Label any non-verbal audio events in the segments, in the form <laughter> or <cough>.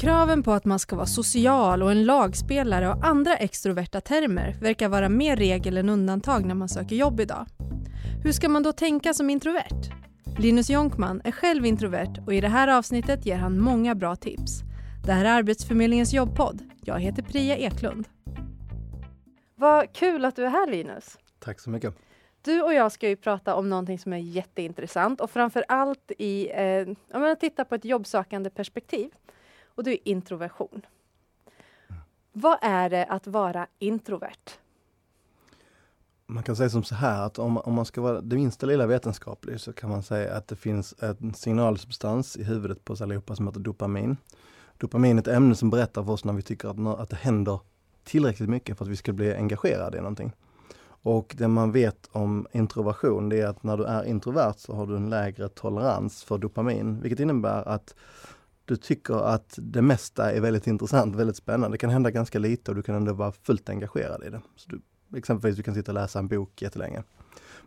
Kraven på att man ska vara social och en lagspelare och andra extroverta termer verkar vara mer regel än undantag när man söker jobb idag. Hur ska man då tänka som introvert? Linus Jonkman är själv introvert och i det här avsnittet ger han många bra tips. Det här är Arbetsförmedlingens jobbpodd. Jag heter Priya Eklund. Vad kul att du är här Linus. Tack så mycket. Du och jag ska ju prata om någonting som är jätteintressant och framför allt i, eh, om man tittar på ett jobbsökande perspektiv. Och det är introversion. Vad är det att vara introvert? Man kan säga som så här att om, om man ska vara det minsta lilla vetenskaplig så kan man säga att det finns en signalsubstans i huvudet på oss allihopa som heter dopamin. Dopamin är ett ämne som berättar för oss när vi tycker att, att det händer tillräckligt mycket för att vi ska bli engagerade i någonting. Och det man vet om introversion, det är att när du är introvert så har du en lägre tolerans för dopamin, vilket innebär att du tycker att det mesta är väldigt intressant, väldigt spännande. Det kan hända ganska lite och du kan ändå vara fullt engagerad i det. Så du, exempelvis du kan sitta och läsa en bok jättelänge.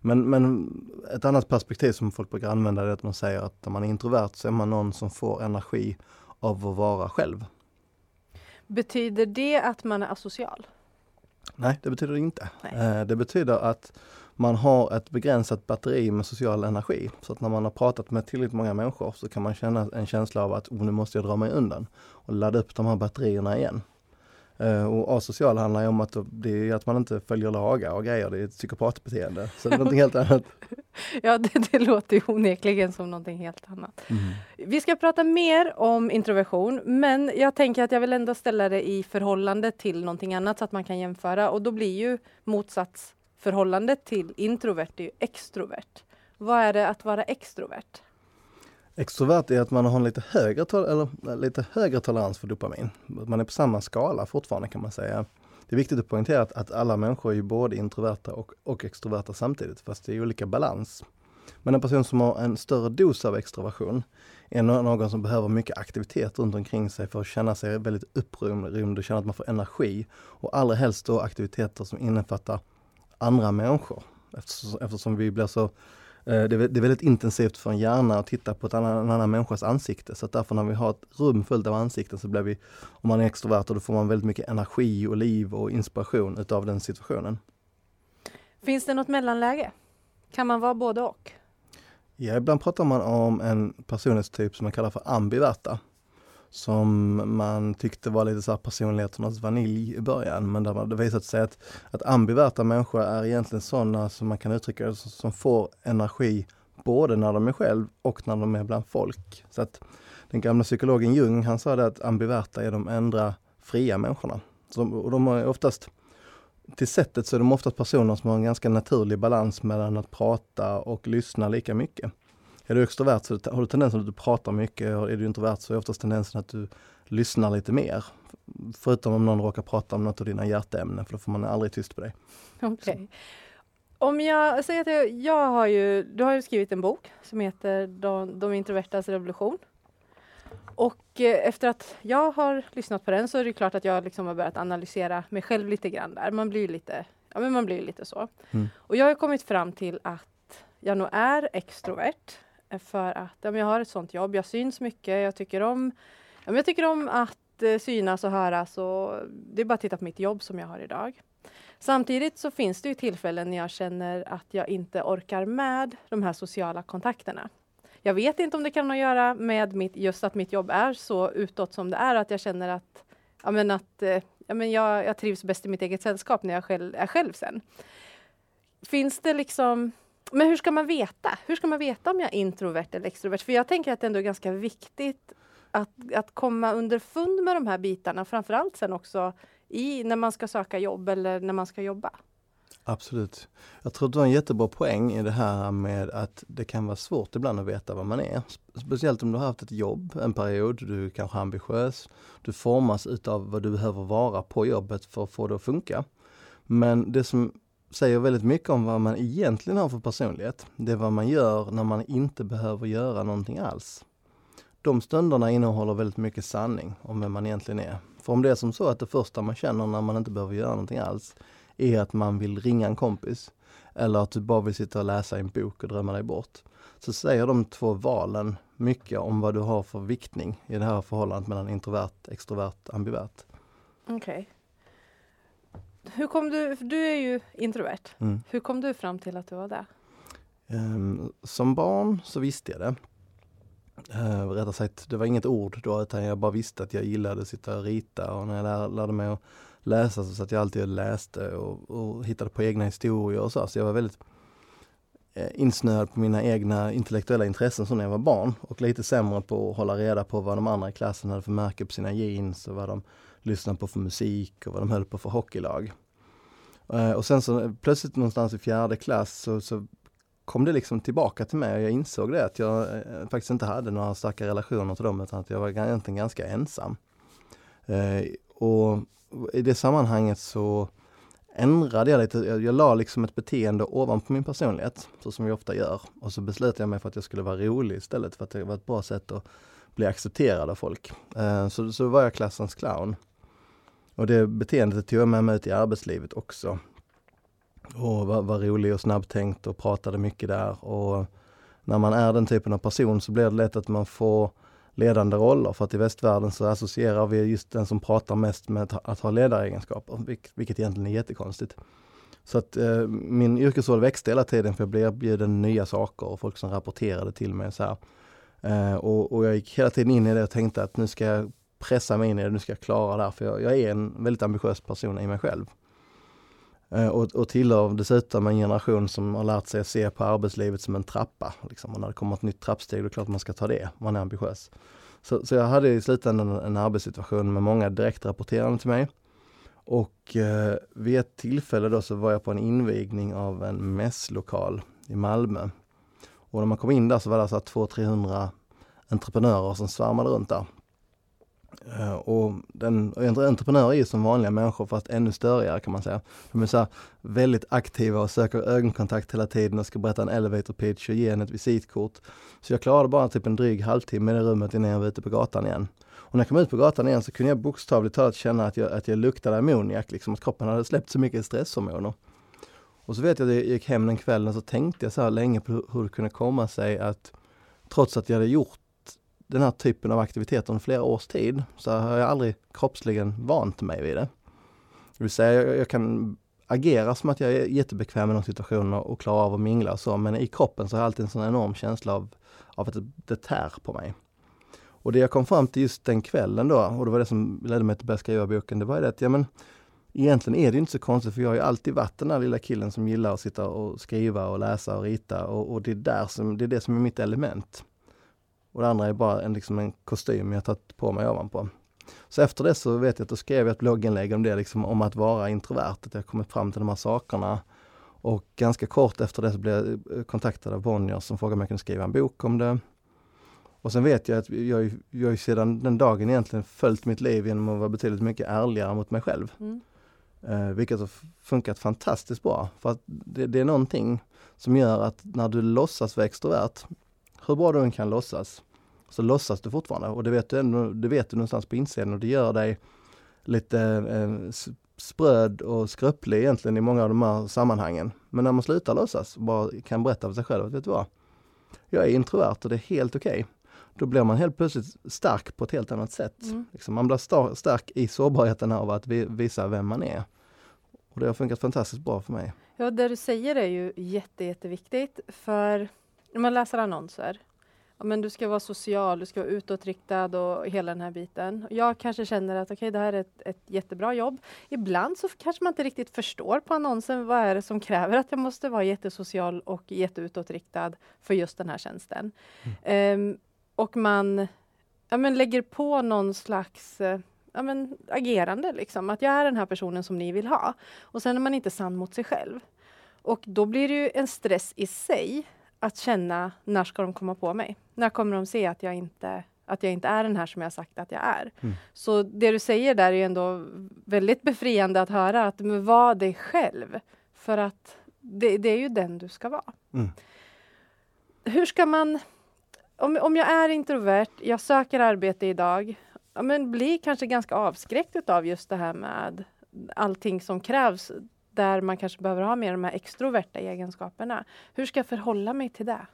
Men, men ett annat perspektiv som folk brukar använda är att man säger att när man är introvert så är man någon som får energi av att vara själv. Betyder det att man är asocial? Nej, det betyder det inte. Nej. Det betyder att man har ett begränsat batteri med social energi. Så att när man har pratat med tillräckligt många människor så kan man känna en känsla av att oh, nu måste jag dra mig undan och ladda upp de här batterierna igen. Uh, och asocial handlar ju om att det att man inte följer lagar och grejer. Det är ett psykopatbeteende. Så det är någonting helt annat. <laughs> Ja, det, det låter ju onekligen som någonting helt annat. Mm. Vi ska prata mer om introversion, men jag tänker att jag vill ändå ställa det i förhållande till någonting annat så att man kan jämföra och då blir ju förhållande till introvert är ju extrovert. Vad är det att vara extrovert? Extrovert är att man har en lite högre, eller, eh, lite högre tolerans för dopamin. Man är på samma skala fortfarande kan man säga. Det är viktigt att poängtera att, att alla människor är både introverta och, och extroverta samtidigt, fast det är olika balans. Men en person som har en större dos av extroversion är någon som behöver mycket aktivitet runt omkring sig för att känna sig väldigt upprymd och känna att man får energi. Och allra helst då aktiviteter som innefattar andra människor. Eftersom, eftersom vi blir så Eh, det är, väldigt intensivt för en hjärna att titta på annan, en annan människas ansikte. Så därför när vi har ett rum fullt av ansikten så blir vi, om man är extrovert, då får man väldigt mycket energi och liv och inspiration utav den situationen. Finns det något mellanläge? Kan man vara både och? Ja, ibland pratar man om en personlighetstyp som man kallar för ambiverta som man tyckte var lite så här personligheternas vanilj i början. Men där det visat sig att, att ambiverta människor är egentligen sådana som man kan uttrycka det som får energi både när de är själv och när de är bland folk. Så att den gamla psykologen Jung, han sa det att ambiverta är de enda fria människorna. Så, och de är oftast, till sättet så är de oftast personer som har en ganska naturlig balans mellan att prata och lyssna lika mycket. Är du extrovert så har du tendensen att du pratar mycket och är du introvert så är oftast tendensen att du lyssnar lite mer. Förutom om någon råkar prata om något av dina hjärteämnen, för då får man aldrig tyst på dig. Okay. Om jag säger att jag, jag, har ju, du har ju skrivit en bok som heter De, De introvertas revolution. Och eh, efter att jag har lyssnat på den så är det klart att jag liksom har börjat analysera mig själv lite grann där. Man blir lite, ja men man blir lite så. Mm. Och jag har kommit fram till att jag nog är extrovert. Eh, för att ja, jag har ett sånt jobb, jag syns mycket, jag tycker om, ja, jag tycker om att eh, synas och höras. Och det är bara att titta på mitt jobb som jag har idag. Samtidigt så finns det ju tillfällen när jag känner att jag inte orkar med de här sociala kontakterna. Jag vet inte om det kan ha att göra med mitt, just att mitt jobb är så utåt som det är, att jag känner att, ja, men att eh, ja, men jag, jag trivs bäst i mitt eget sällskap när jag själv, är själv sen. Finns det liksom men hur ska man veta? Hur ska man veta om jag är introvert eller extrovert? För jag tänker att det ändå är ganska viktigt att, att komma underfund med de här bitarna, framförallt sen också i, när man ska söka jobb eller när man ska jobba. Absolut. Jag tror att du har en jättebra poäng i det här med att det kan vara svårt ibland att veta vad man är. Speciellt om du har haft ett jobb en period, du är kanske ambitiös, du formas utav vad du behöver vara på jobbet för att få det att funka. Men det som säger väldigt mycket om vad man egentligen har för personlighet. Det är vad man gör när man inte behöver göra någonting alls. De stunderna innehåller väldigt mycket sanning om vem man egentligen är. För om det är som så att det första man känner när man inte behöver göra någonting alls är att man vill ringa en kompis eller att du bara vill sitta och läsa en bok och drömma dig bort. så säger de två valen mycket om vad du har för viktning i det här förhållandet mellan introvert, extrovert, ambivert. Okej. Okay. Hur kom du, du är ju introvert. Mm. Hur kom du fram till att du var det? Um, som barn så visste jag det. Uh, rättare sagt, det var inget ord då utan jag bara visste att jag gillade att sitta och rita och när jag lär, lärde mig att läsa så satt jag alltid och läste och, och hittade på egna historier och så. Så jag var väldigt eh, insnöad på mina egna intellektuella intressen som när jag var barn och lite sämre på att hålla reda på vad de andra i klassen hade för märke på sina jeans och vad de lyssnade på för musik och vad de höll på för hockeylag. Eh, och sen så plötsligt någonstans i fjärde klass så, så kom det liksom tillbaka till mig och jag insåg det att jag eh, faktiskt inte hade några starka relationer till dem utan att jag var egentligen ganska ensam. Eh, och i det sammanhanget så ändrade jag lite, jag, jag la liksom ett beteende ovanpå min personlighet, så som jag ofta gör. Och så beslutade jag mig för att jag skulle vara rolig istället för att det var ett bra sätt att bli accepterad av folk. Så, så var jag klassens clown. Och det beteendet tog jag med mig ut i arbetslivet också. Och var, var rolig och snabbtänkt och pratade mycket där. Och när man är den typen av person så blir det lätt att man får ledande roller för att i västvärlden så associerar vi just den som pratar mest med att ha ledaregenskaper, vilket egentligen är jättekonstigt. Så att eh, min yrkesroll växte hela tiden för jag blev erbjuden nya saker och folk som rapporterade till mig. Så eh, och, och, jag gick hela tiden in i det och tänkte att nu ska jag pressa mig in i det, nu ska jag klara det här, för jag, jag är en väldigt ambitiös person i mig själv. Eh, och, och tillhör dessutom en generation som har lärt sig att se på arbetslivet som en trappa. Liksom. Och när det kommer ett nytt trappsteg, då är det klart man ska ta det, man är ambitiös. Så, så jag hade i slutändan en, en arbetssituation med många direktrapporterande till mig. Och eh, vid ett tillfälle då så var jag på en invigning av en mässlokal i Malmö. Och när man kom in där så var det alltså 200-300 entreprenörer som svärmade runt där. Eh, och den, entreprenörer är ju som vanliga människor fast ännu större kan man säga. De är så väldigt aktiva och söker ögonkontakt hela tiden och ska berätta en elevator pitch och ge en ett visitkort. Så jag klarade bara typ en dryg halvtimme i det rummet innan jag var ute på gatan igen. Och när jag kom ut på gatan igen så kunde jag bokstavligt talat känna att jag, att jag luktade ammoniak, liksom att kroppen hade släppt så mycket stresshormoner. Och så vet jag att jag gick hem den kvällen så tänkte jag så här länge på hur det kunde komma sig att trots att jag hade gjort den här typen av aktiviteter under flera års tid så har jag aldrig kroppsligen vant mig vid det. Det vill säga jag, jag kan agera som att jag är jättebekväm i de situation och, klarar av att mingla och så, men i kroppen så har jag alltid en sån enorm känsla av, av att det, tär på mig. Och det jag kom fram till just den kvällen då, och det var det som ledde mig till att börja skriva boken, det var det att ja, men, egentligen är det inte så konstigt för jag har ju alltid varit den där lilla killen som gillar att sitta och skriva och läsa och rita och, och det, är där som, det är det som är mitt element. Och det andra är bara en, liksom en kostym jag tagit på mig ovanpå. Så efter det så vet jag att då skrev jag ett blogginlägg om det, liksom, om att vara introvert, att jag kommit fram till de här sakerna. Och ganska kort efter det så blev jag kontaktad av Bonnier som frågade om jag kunde skriva en bok om det. Och sen vet jag att jag, jag sedan den dagen egentligen följt mitt liv genom att vara betydligt mycket ärligare mot mig själv. Mm. Eh, vilket har funkat fantastiskt bra. För att det, det, är någonting som gör att när du låtsas vara extrovert, hur bra du än kan låtsas, så låtsas du fortfarande och det vet du, ändå, det vet du någonstans på insidan och det gör dig lite eh, spröd och skröplig egentligen i många av de här sammanhangen. Men när man slutar låtsas och bara kan berätta för sig själv att vet du vad, jag är introvert och det är helt okej. Okay. Då blir man helt plötsligt stark på ett helt annat sätt. Mm. Liksom man blir star stark i sårbarheten av att vi visa vem man är. Och det har funkat fantastiskt bra för mig. Ja, det du säger är ju jätte, jätteviktigt för när man läser annonser, men du ska vara social, du ska vara utåtriktad och hela den här biten. Jag kanske känner att okay, det här är ett, ett jättebra jobb. Ibland så kanske man inte riktigt förstår på annonsen vad är det som kräver att jag måste vara jättesocial och jätteutåtriktad för just den här tjänsten. Mm. Um, och man ja, men lägger på någon slags ja, men, agerande, liksom. att jag är den här personen som ni vill ha. Och sen är man inte sann mot sig själv. Och då blir det ju en stress i sig att känna när ska de komma på mig? När kommer de se att jag inte att jag inte är den här som jag sagt att jag är. Mm. Så det du säger där är ändå väldigt befriande att höra att var dig själv. För att det, det, är ju den du ska vara. Mm. Hur ska man... Om, om jag är introvert, jag söker arbete idag, men blir kanske ganska avskräckt av just det här med allting som krävs där man kanske behöver ha mer de här extroverta egenskaperna. Hur ska jag förhålla mig till det?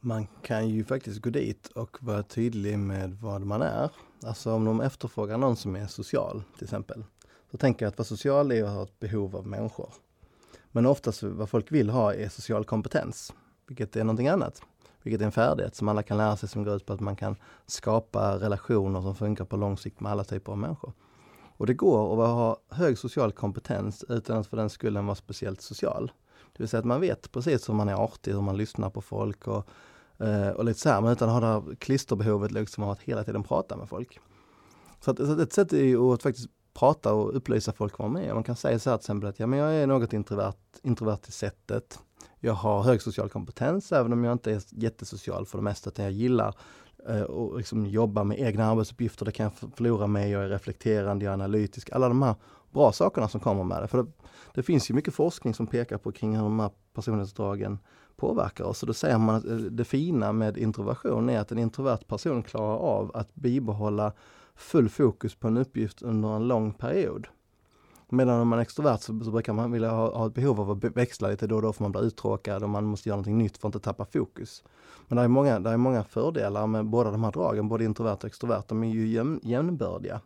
Man kan ju faktiskt gå dit och vara tydlig med vad man är. Alltså om de efterfrågar någon som är social till exempel. Så tänker jag att vara social är att ha ett behov av människor. Men oftast vad folk vill ha är social kompetens, vilket är någonting annat. Vilket är en färdighet som alla kan lära sig som går ut på att man kan skapa relationer som funkar på lång sikt med alla typer av människor. Och det går att ha hög social kompetens utan att för den skullen vara speciellt social. Det vill säga att man vet precis hur man är artig, hur man lyssnar på folk och, eh, och lite så här, men utan att ha det här klisterbehovet liksom att hela tiden prata med folk. Så, att, så att ett sätt är ju att faktiskt prata och upplysa folk vad man är. Man kan säga så här till exempel att ja, men jag är något introvert, introvert till sättet. Jag har hög social kompetens även om jag inte är jättesocial för det mesta. Utan jag gillar Eh, och liksom jobba med egna arbetsuppgifter. Det kan jag förlora mig. Jag är reflekterande, jag är analytisk. Alla de här bra sakerna som kommer med det. För det, det finns ju mycket forskning som pekar på kring hur de här personlighetsdragen påverkar oss. Och då säger man att eh, det fina med introversion är att en introvert person klarar av att bibehålla full fokus på en uppgift under en lång period. Medan om man är extrovert så, så brukar man vilja ha, ha, ett behov av att växla lite då och då för man blir uttråkad och man måste göra någonting nytt för att inte tappa fokus. Men det är många, det är många fördelar med båda de här dragen, både introvert och extrovert. De är ju jämn, jämnbördiga.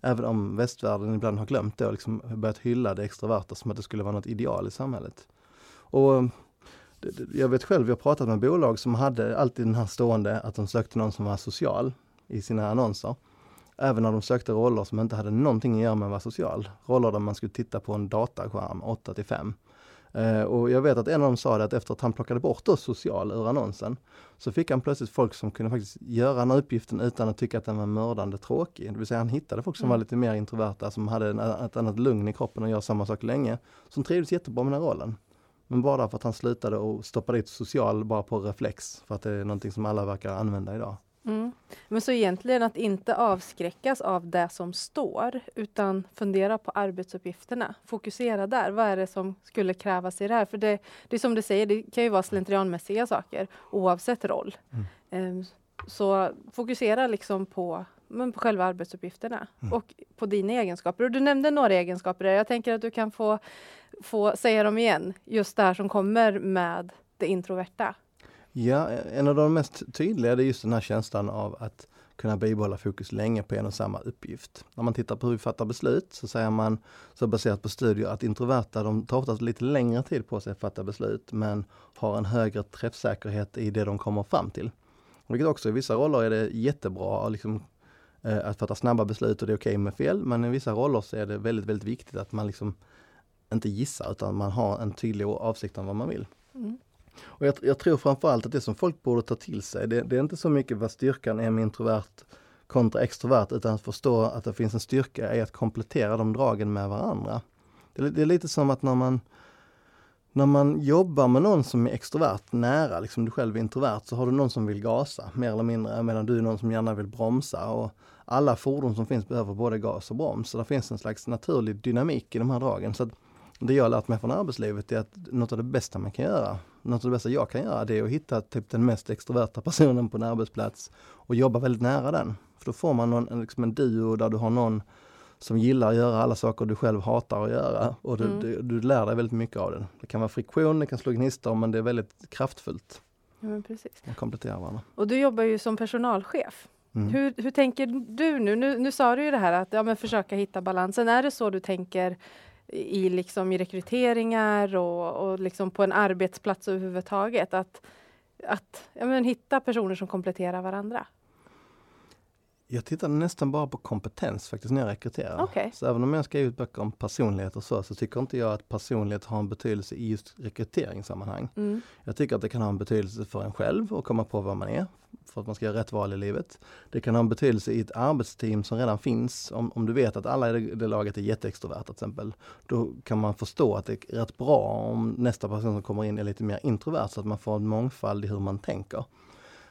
Även om västvärlden ibland har glömt det och liksom börjat hylla det extroverta som att det skulle vara något ideal i samhället. Och eh, jag vet själv, jag har pratat med bolag som hade alltid den här stående att de sökte någon som var social i sina annonser. Även när de sökte roller som inte hade någonting att göra med att vara social. Roller där man skulle titta på en dataskärm 8 till 5. Eh, och jag vet att en av dem sa det att efter att han plockade bort då social ur annonsen så fick han plötsligt folk som kunde faktiskt göra den här uppgiften utan att tycka att den var mördande tråkig. Det vill säga han hittade folk som mm. var lite mer introverta, som hade en, ett annat lugn i kroppen och gör samma sak länge. Som trivdes jättebra med den här rollen. Men bara därför att han slutade och stoppade dit social bara på reflex, för att det är någonting som alla verkar använda idag. Mm. Men så egentligen att inte avskräckas av det som står utan fundera på arbetsuppgifterna. Fokusera där. Vad är det som skulle krävas i det här? För det, det är som du säger, det kan ju vara slentrianmässiga saker oavsett roll. Mm. Um, så fokusera liksom på, men på själva arbetsuppgifterna mm. och på dina egenskaper. Och du nämnde några egenskaper där. Jag tänker att du kan få, få säga dem igen. Just det här som kommer med det introverta. Ja, en av de mest tydliga är just den här känslan av att kunna bibehålla fokus länge på en och samma uppgift. När man tittar på hur vi fattar beslut så säger man, så baserat på studier, att introverta de tar oftast lite längre tid på sig att fatta beslut men har en högre träffsäkerhet i det de kommer fram till. Vilket också i vissa roller är det jättebra liksom, eh, att fatta snabba beslut och det är okej okay med fel. Men i vissa roller så är det väldigt, väldigt viktigt att man liksom inte gissar utan man har en tydlig avsikt om vad man vill. Mm. Och jag, jag tror framförallt att det som folk borde ta till sig, det, det är inte så mycket vad styrkan är med introvert kontra extrovert, utan att förstå att det finns en styrka i att komplettera de dragen med varandra. Det, det är lite som att när man när man jobbar med någon som är extrovert nära, liksom du själv är introvert, så har du någon som vill gasa mer eller mindre, medan du är någon som gärna vill bromsa. Och alla fordon som finns behöver både gas och broms, så det finns en slags naturlig dynamik i de här dragen. Så det jag har lärt mig från arbetslivet är att något av det bästa man kan göra, något av det bästa jag kan göra, det är att hitta typ den mest extroverta personen på en arbetsplats och jobba väldigt nära den. För då får man någon, liksom en duo där du har någon som gillar att göra alla saker du själv hatar att göra och du, mm. du, du lär dig väldigt mycket av det. Det kan vara friktion, det kan slå gnistor men det är väldigt kraftfullt. Ja, men precis. Man kompletterar varandra. Och du jobbar ju som personalchef. Mm. Hur, hur tänker du nu? nu? Nu sa du ju det här att ja, men försöka hitta balansen. Är det så du tänker i, liksom, i rekryteringar och, och liksom på en arbetsplats överhuvudtaget. Att, att ja, men, hitta personer som kompletterar varandra. Jag tittar nästan bara på kompetens faktiskt när jag rekryterar. Okay. Så även om jag ska ut böcker om personlighet och så, så tycker inte jag att personlighet har en betydelse i just rekryteringssammanhang. Mm. Jag tycker att det kan ha en betydelse för en själv och komma på vad man är, för att man ska göra rätt val i livet. Det kan ha en betydelse i ett arbetsteam som redan finns. Om, om du vet att alla i det, det laget är jätteextroverta till exempel, då kan man förstå att det är rätt bra om nästa person som kommer in är lite mer introvert så att man får en mångfald i hur man tänker.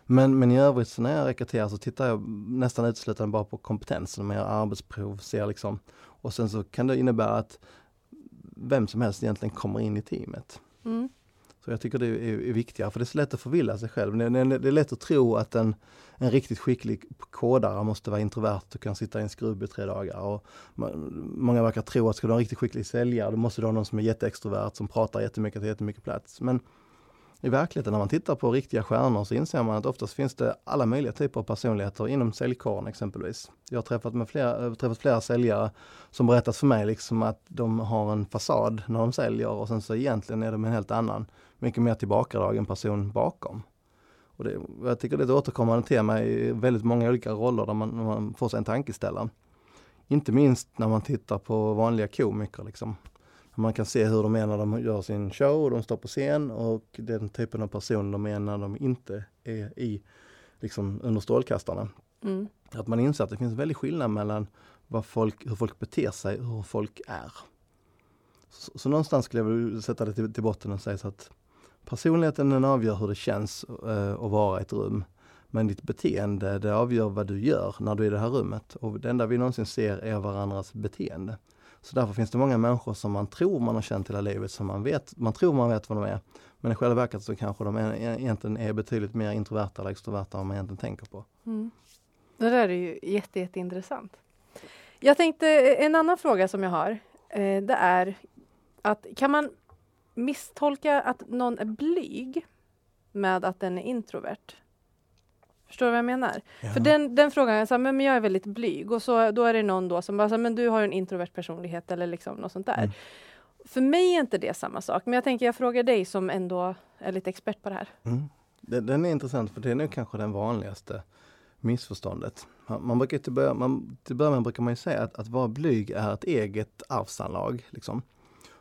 Men, men i övrigt så när jag rekryterar så tittar jag nästan uteslutande bara på kompetensen. Man gör arbetsprov, ser liksom. Och sen så kan det innebära att vem som helst egentligen kommer in i teamet. Mm. Så jag tycker det är, är viktigare, för det är så lätt att förvilla sig själv. Det, det, det är lätt att tro att en, en riktigt skicklig kodare måste vara introvert och kan sitta i en skrubb i tre dagar. Och många verkar tro att ska du ha en riktigt skicklig säljare, då måste du ha någon som är jätteextrovert, som pratar jättemycket, har jättemycket plats. Men i verkligheten när man tittar på riktiga stjärnor så inser man att oftast finns det alla möjliga typer av personligheter inom säljkåren exempelvis. Jag har träffat, med flera, eh, träffat flera säljare som berättat för mig liksom att de har en fasad när de säljer och sen så egentligen är de en helt annan, mycket mer tillbakadragen person bakom. Och det, jag tycker det är ett återkommande tema i väldigt många olika roller där man, man får sig en tankeställare. Inte minst när man tittar på vanliga komiker. Liksom. Man kan se hur de är när de gör sin show och de står på scen och den typen av person de är när de inte är i, liksom, under strålkastarna. Mm. Att man inser att det finns en väldig skillnad mellan vad folk, hur folk beter sig och hur folk är. Så, så någonstans skulle jag vilja sätta det till, till botten och säga så att personligheten den avgör hur det känns uh, att vara i ett rum. Men ditt beteende det avgör vad du gör när du är i det här rummet. Och det enda vi någonsin ser är varandras beteende. Så därför finns det många människor som man tror man har känt hela livet, som man vet, man tror man vet vad de är. Men i själva verket så kanske de är, egentligen är betydligt mer introverta eller extroverta än man egentligen tänker på. Mm. Det där är ju jätte, jätteintressant. Jag tänkte, eh, en annan fråga som jag har, eh, det är att kan man misstolka att någon är blyg med att den är introvert? Förstår du vad jag menar? Ja. För den, den frågan, jag, sa, men jag är väldigt blyg och så, då är det någon då som bara, men du har en introvert personlighet eller liksom något sånt där. Mm. För mig är inte det samma sak, men jag tänker jag frågar dig som ändå är lite expert på det här. Mm. Den, den är intressant för det är nog kanske den vanligaste missförståndet. Man, man brukar till, börja, man, till början brukar man ju säga att, att vara blyg är ett eget arvsanlag. Liksom,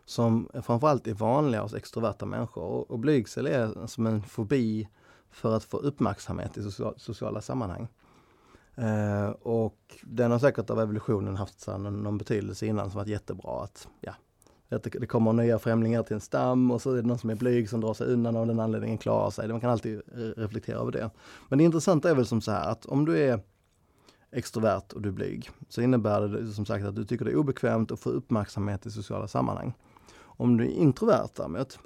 som framförallt är vanliga hos extroverta människor. Och, och blygsel är som en fobi för att få uppmärksamhet i sociala sammanhang. Eh, och den har säkert av evolutionen haft någon, någon betydelse innan som varit jättebra. att ja, att det, kommer nya främlingar till en stam och så är det någon som är blyg som drar sig undan av den anledningen klarar sig. Man kan alltid reflektera över det. Men det intressanta är väl som så här att om du är extrovert och du är blyg så innebär det som sagt att du tycker det är obekvämt att få uppmärksamhet i sociala sammanhang. Om du är introvert däremot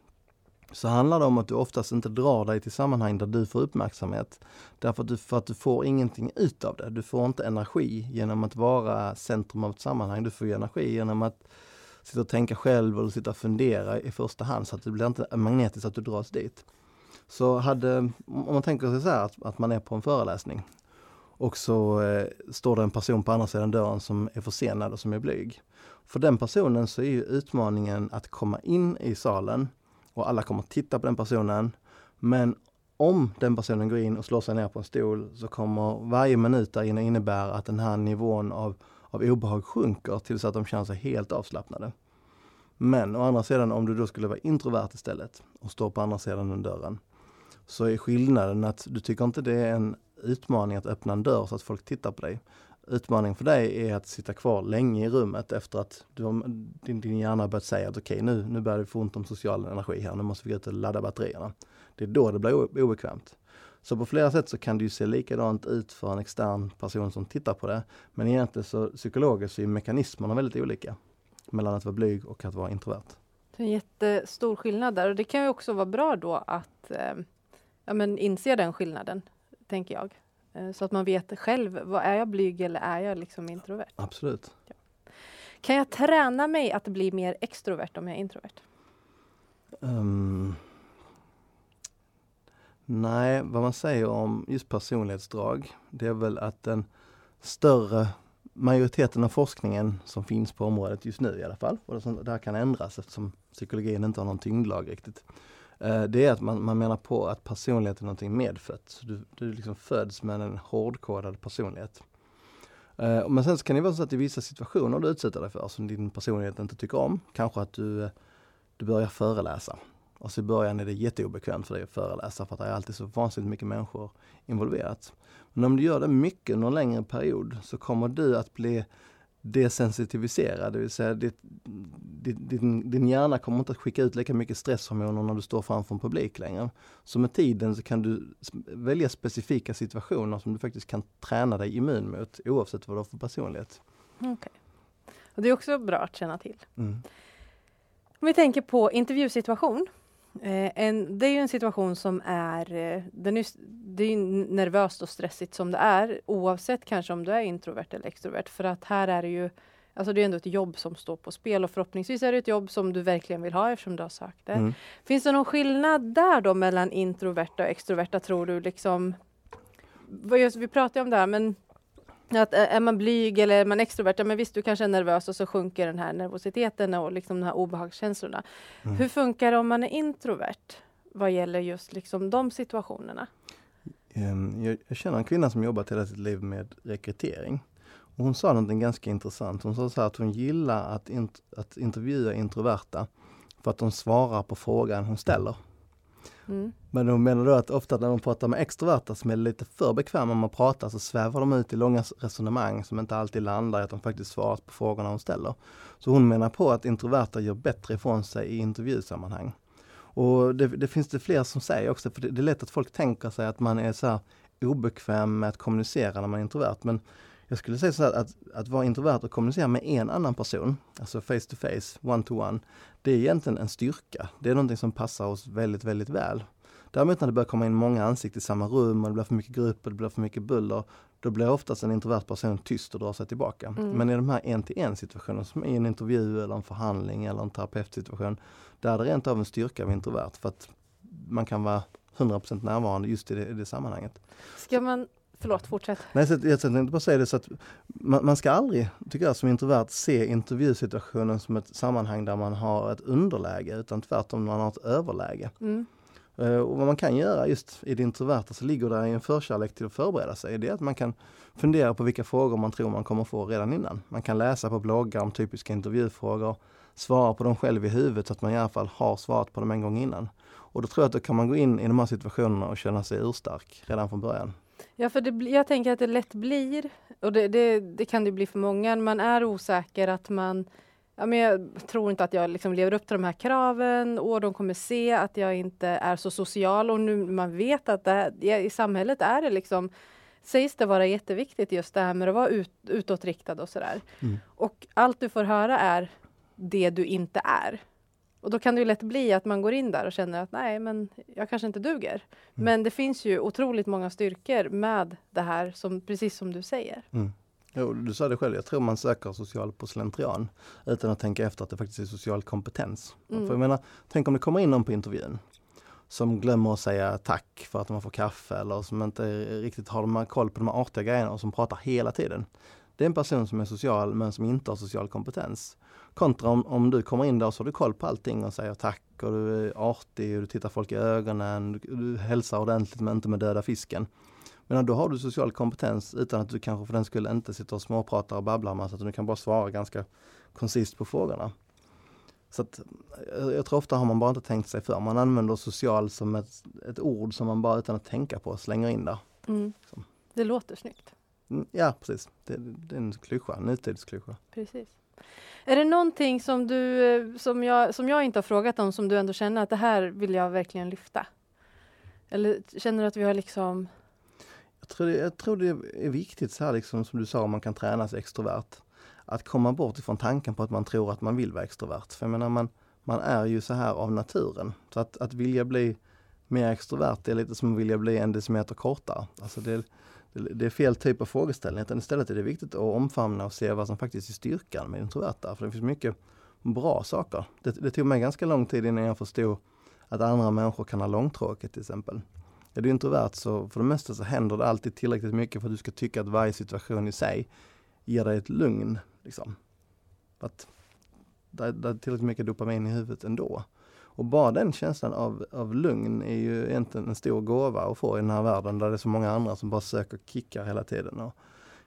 så handlar det om att du oftast inte drar dig till sammanhang där du får uppmärksamhet. Därför att du, för att du får ingenting ut av det. Du får inte energi genom att vara centrum av ett sammanhang. Du får energi genom att sitta och tänka själv eller sitta och fundera i första hand så att det blir inte magnetiskt att du dras dit. Så hade, om man tänker sig så här att, att man är på en föreläsning och så eh, står det en person på andra sidan dörren som är försenad och som är blyg. För den personen så är ju utmaningen att komma in i salen och alla kommer titta på den personen. Men om den personen går in och slår sig ner på en stol så kommer varje minut där inne innebära att den här nivån av, av obehag sjunker tills att de känner sig helt avslappnade. Men å andra sidan om du då skulle vara introvert istället och stå på andra sidan den dörren så är skillnaden att du tycker inte det är en utmaning att öppna en dörr så att folk tittar på dig utmaningen för dig är att sitta kvar länge i rummet efter att du har, din, din hjärna börjat säga att okej okay, nu, nu börjar vi få ont om social energi här, nu måste vi gå ut och ladda batterierna. Det är då det blir obekvämt. Så på flera sätt så kan det ju se likadant ut för en extern person som tittar på det. Men egentligen så psykologiskt så är mekanismerna väldigt olika mellan att vara blyg och att vara introvert. Det är en jättestor skillnad där och det kan ju också vara bra då att eh, ja, men inse den skillnaden, tänker jag. Eh, så att man vet själv, vad är jag blyg eller är jag liksom introvert? Absolut. Ja. Kan jag träna mig att bli mer extrovert om jag är introvert? Um, nej, vad man säger om just personlighetsdrag, det är väl att den större majoriteten av forskningen som finns på området just nu i alla fall, och det här kan ändras eftersom psykologin inte har någon tyngdlag riktigt, Eh, det är att man, man menar på att personlighet är någonting medfött. Du, du liksom föds med en hårdkodad personlighet. Eh, men sen så kan det vara så att i vissa situationer du utsätter dig för som din personlighet inte tycker om, kanske att du, du börjar föreläsa. Och så i början är det jätteobekvämt för dig att föreläsa för att det är alltid så vansinnigt mycket människor involverat. Men om du gör det mycket under en längre period så kommer du att bli desensitivisera, det vill säga ditt, din, din hjärna kommer inte att skicka ut lika mycket stresshormoner när du står framför en publik längre. Så med tiden så kan du välja specifika situationer som du faktiskt kan träna dig immun mot oavsett vad du har för personlighet. Okay. Och det är också bra att känna till. Mm. Om vi tänker på intervjusituation en, det är en situation som är, eh, den är, det är nervöst och stressigt som det är oavsett kanske om du är introvert eller extrovert för att här är det ju Alltså det är ändå ett jobb som står på spel och förhoppningsvis är det ett jobb som du verkligen vill ha eftersom du har sökt det. Mm. Finns det någon skillnad där då mellan introverta och extroverta tror du? Liksom, vi pratade om det här men att är man blyg eller är man extrovert, ja men visst du kanske är nervös och så sjunker den här nervositeten och liksom de här obehagskänslorna. Mm. Hur funkar det om man är introvert vad gäller just liksom de situationerna? Ehm, Jag, känner en kvinna som jobbat hela sitt liv med rekrytering. Och hon sa något ganska intressant. Hon sa så här att hon gillar att, int, att intervjua introverta för att de svarar på frågan hon ställer. Mm. Men hon menar då att ofta när de pratar med extroverta som är lite för bekväma med att prata så svävar de ut i långa resonemang som inte alltid landar i att de faktiskt svarar på frågorna hon ställer. Så hon menar på att introverta gör bättre ifrån sig i intervjusammanhang. Och det, det finns det fler som säger också, för det, det är lätt att folk tänker sig att man är så här obekväm med att kommunicera när man är introvert. Men jag skulle säga så här att, att vara introvert och kommunicera med en annan person, alltså face to face, one to one, det är egentligen en styrka. Det är någonting som passar oss väldigt, väldigt väl. Däremot när det börjar komma in många ansikten i samma rum och det blir för mycket grupp och det blir för mycket buller, då blir oftast en introvert person tyst och drar sig tillbaka. Mm. Men i de här en till en situationerna, som i en intervju eller en förhandling eller en terapeutsituation, där är det rent av en styrka av introvert för att man kan vara 100% närvarande just i det, i det sammanhanget. Ska man, förlåt fortsätt. Nej, så jag tänkte bara säga det så att man, man ska aldrig, tycker jag som introvert, se intervjusituationen som ett sammanhang där man har ett underläge utan tvärtom man har ett överläge. Mm. Eh, och vad man kan göra just i det introverta så ligger där i en förkärlek till att förbereda sig. Det är att man kan fundera på vilka frågor man tror man kommer få redan innan. Man kan läsa på bloggar om typiska intervjufrågor, svara på dem själv i huvudet så att man i alla fall har svarat på dem en gång innan. Och då tror jag att då kan man gå in i de här situationerna och känna sig urstark redan från början. Ja, för det, jag tänker att det lätt blir, och det, det, det kan det bli för många, man är osäker att man Ja, men jag tror inte att jag liksom lever upp till de här kraven och de kommer se att jag inte är så social och nu man vet att det här, i samhället är det liksom sägs det vara jätteviktigt just det här med att vara ut, utåtriktad och sådär. Mm. Och allt du får höra är det du inte är. Och då kan det ju lätt bli att man går in där och känner att nej, men jag kanske inte duger. Men det finns ju otroligt många styrkor med det här, som, precis som du säger. Mm. Jo, du sa det själv, jag tror man söker social på slentrian utan att tänka efter att det faktiskt är social kompetens. Mm. För jag menar, tänk om det kommer in någon på intervjun som glömmer att säga tack för att man får kaffe eller som inte riktigt har de här koll på de här artiga grejerna och som pratar hela tiden. Det är en person som är social men som inte har social kompetens. Kontra om, om du kommer in där och så har du koll på allting och säger tack och du är artig och du tittar folk i ögonen, du, du hälsar ordentligt men inte med döda fisken. Men då har du social kompetens utan att du kanske för den skulle inte sitter och småpratar och babblar så att du kan bara svara ganska koncist på frågorna. Så att, jag, jag tror ofta har man bara inte tänkt sig för. Man använder social som ett, ett ord som man bara utan att tänka på slänger in där. Mm. Det låter snyggt. Mm, Ja precis, det, det är en klyscha, en nutidsklyscha. Precis. Är det någonting som, du, eh, som, jag, som jag inte har frågat om som du ändå känner att det här vill jag verkligen lyfta? Eller känner du att vi har liksom... Jag tror, det, jag tror det är viktigt så här liksom som du sa, om man kan tränas extrovert. Att komma bort ifrån tanken på att man tror att man vill vara extrovert. För jag menar man, man är ju så här av naturen. Så att, att vilja bli mer extrovert det är lite som att vilja bli en decimeter kortare. Alltså det, det, är fel typ av frågeställning. Utan istället är det viktigt att omfamna och se vad som faktiskt är styrkan med introverta. För det finns mycket bra saker. Det, det tog mig ganska lång tid innan jag förstod att andra människor kan ha långtråkigt till exempel. Är du introvert så för det mesta så händer det alltid tillräckligt mycket för att du ska tycka att varje situation i sig ger dig ett lugn. Liksom. Att det, det är tillräckligt mycket dopamin i huvudet ändå. Och bara den känslan av, av lugn är ju egentligen en stor gåva att få i den här världen där det är så många andra som bara söker kickar hela tiden och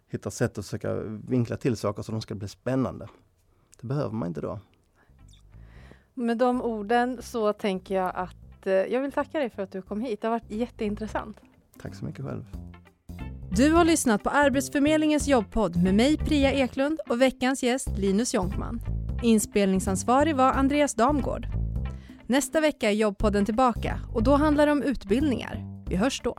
hittar sätt att försöka vinkla till saker så de ska bli spännande. Det behöver man inte då. Med de orden så tänker jag att eh, jag vill tacka dig för att du kom hit. Det har varit jätteintressant. Tack så mycket själv. Du har lyssnat på Arbetsförmedlingens jobbpodd med mig Priya Eklund och veckans gäst Linus Jonkman. Inspelningsansvarig var Andreas Damgård. Nästa vecka är jobbpodden tillbaka och då handlar det om utbildningar. Vi hörs då.